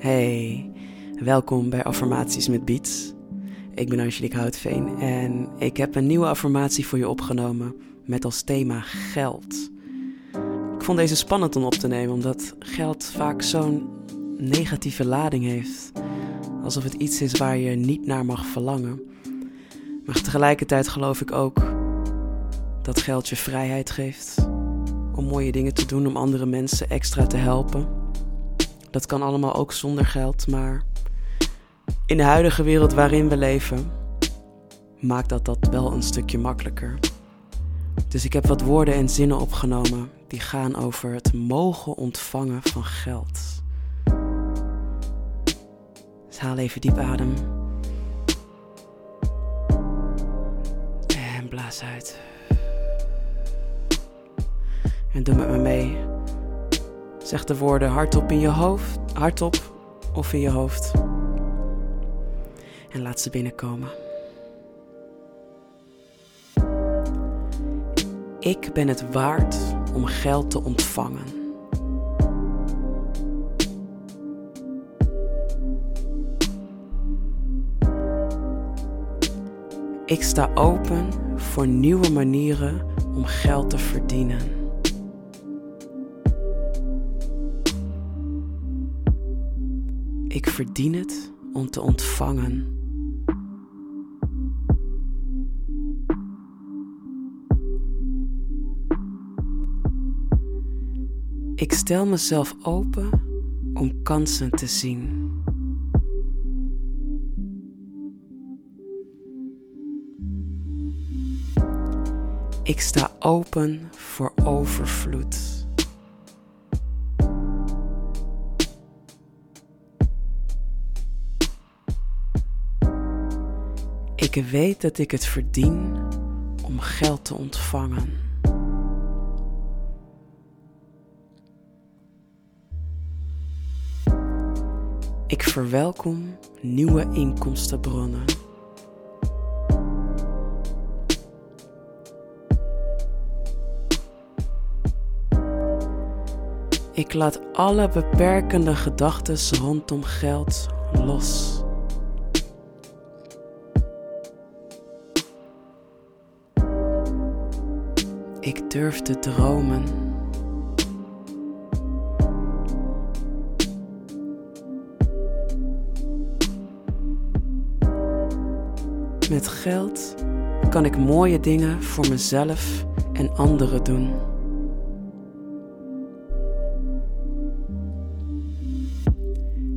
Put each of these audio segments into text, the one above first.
Hey, welkom bij Affirmaties met Beats. Ik ben Angelique Houtveen en ik heb een nieuwe affirmatie voor je opgenomen met als thema geld. Ik vond deze spannend om op te nemen omdat geld vaak zo'n negatieve lading heeft. Alsof het iets is waar je niet naar mag verlangen. Maar tegelijkertijd geloof ik ook dat geld je vrijheid geeft om mooie dingen te doen, om andere mensen extra te helpen. Dat kan allemaal ook zonder geld, maar in de huidige wereld waarin we leven, maakt dat dat wel een stukje makkelijker. Dus ik heb wat woorden en zinnen opgenomen die gaan over het mogen ontvangen van geld. Dus haal even diep adem. En blaas uit. En doe met me mee. Zeg de woorden hardop in je hoofd, hardop of in je hoofd. En laat ze binnenkomen. Ik ben het waard om geld te ontvangen. Ik sta open voor nieuwe manieren om geld te verdienen. Ik verdien het om te ontvangen. Ik stel mezelf open om kansen te zien. Ik sta open voor overvloed. Ik weet dat ik het verdien om geld te ontvangen. Ik verwelkom nieuwe inkomstenbronnen. Ik laat alle beperkende gedachten rondom geld los. Ik durf te dromen. Met geld kan ik mooie dingen voor mezelf en anderen doen.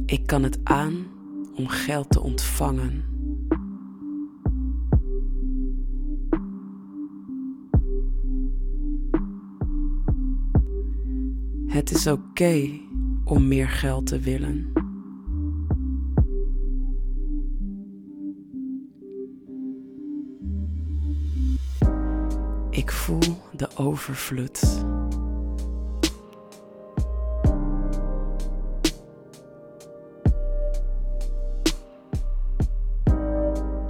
Ik kan het aan om geld te ontvangen. Het is oké om meer geld te willen. Ik voel de overvloed.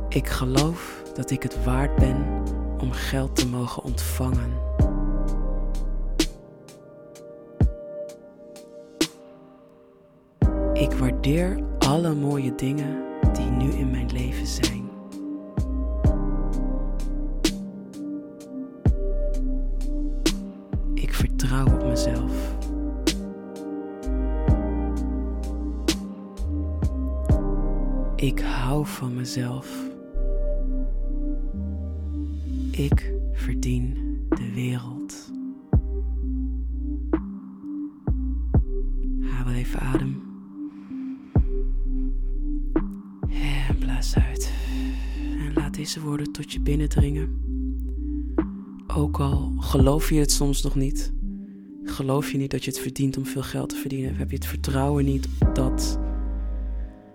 Ik geloof dat ik het waard ben om geld te mogen ontvangen. Ik waardeer alle mooie dingen die nu in mijn leven zijn. Ik vertrouw op mezelf. Ik hou van mezelf. Ik verdien de wereld. Haal even adem. Deze woorden tot je binnendringen. Ook al geloof je het soms nog niet. Geloof je niet dat je het verdient om veel geld te verdienen? Heb je het vertrouwen niet dat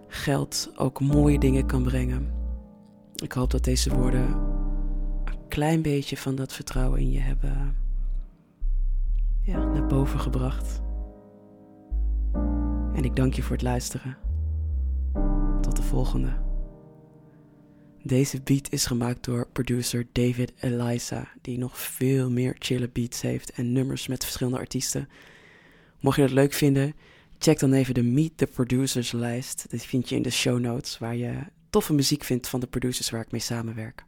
geld ook mooie dingen kan brengen? Ik hoop dat deze woorden een klein beetje van dat vertrouwen in je hebben ja, naar boven gebracht. En ik dank je voor het luisteren. Tot de volgende. Deze beat is gemaakt door producer David Eliza, die nog veel meer chille beats heeft en nummers met verschillende artiesten. Mocht je dat leuk vinden, Check dan even de Meet the Producers lijst. Die vind je in de show notes, waar je toffe muziek vindt van de producers waar ik mee samenwerk.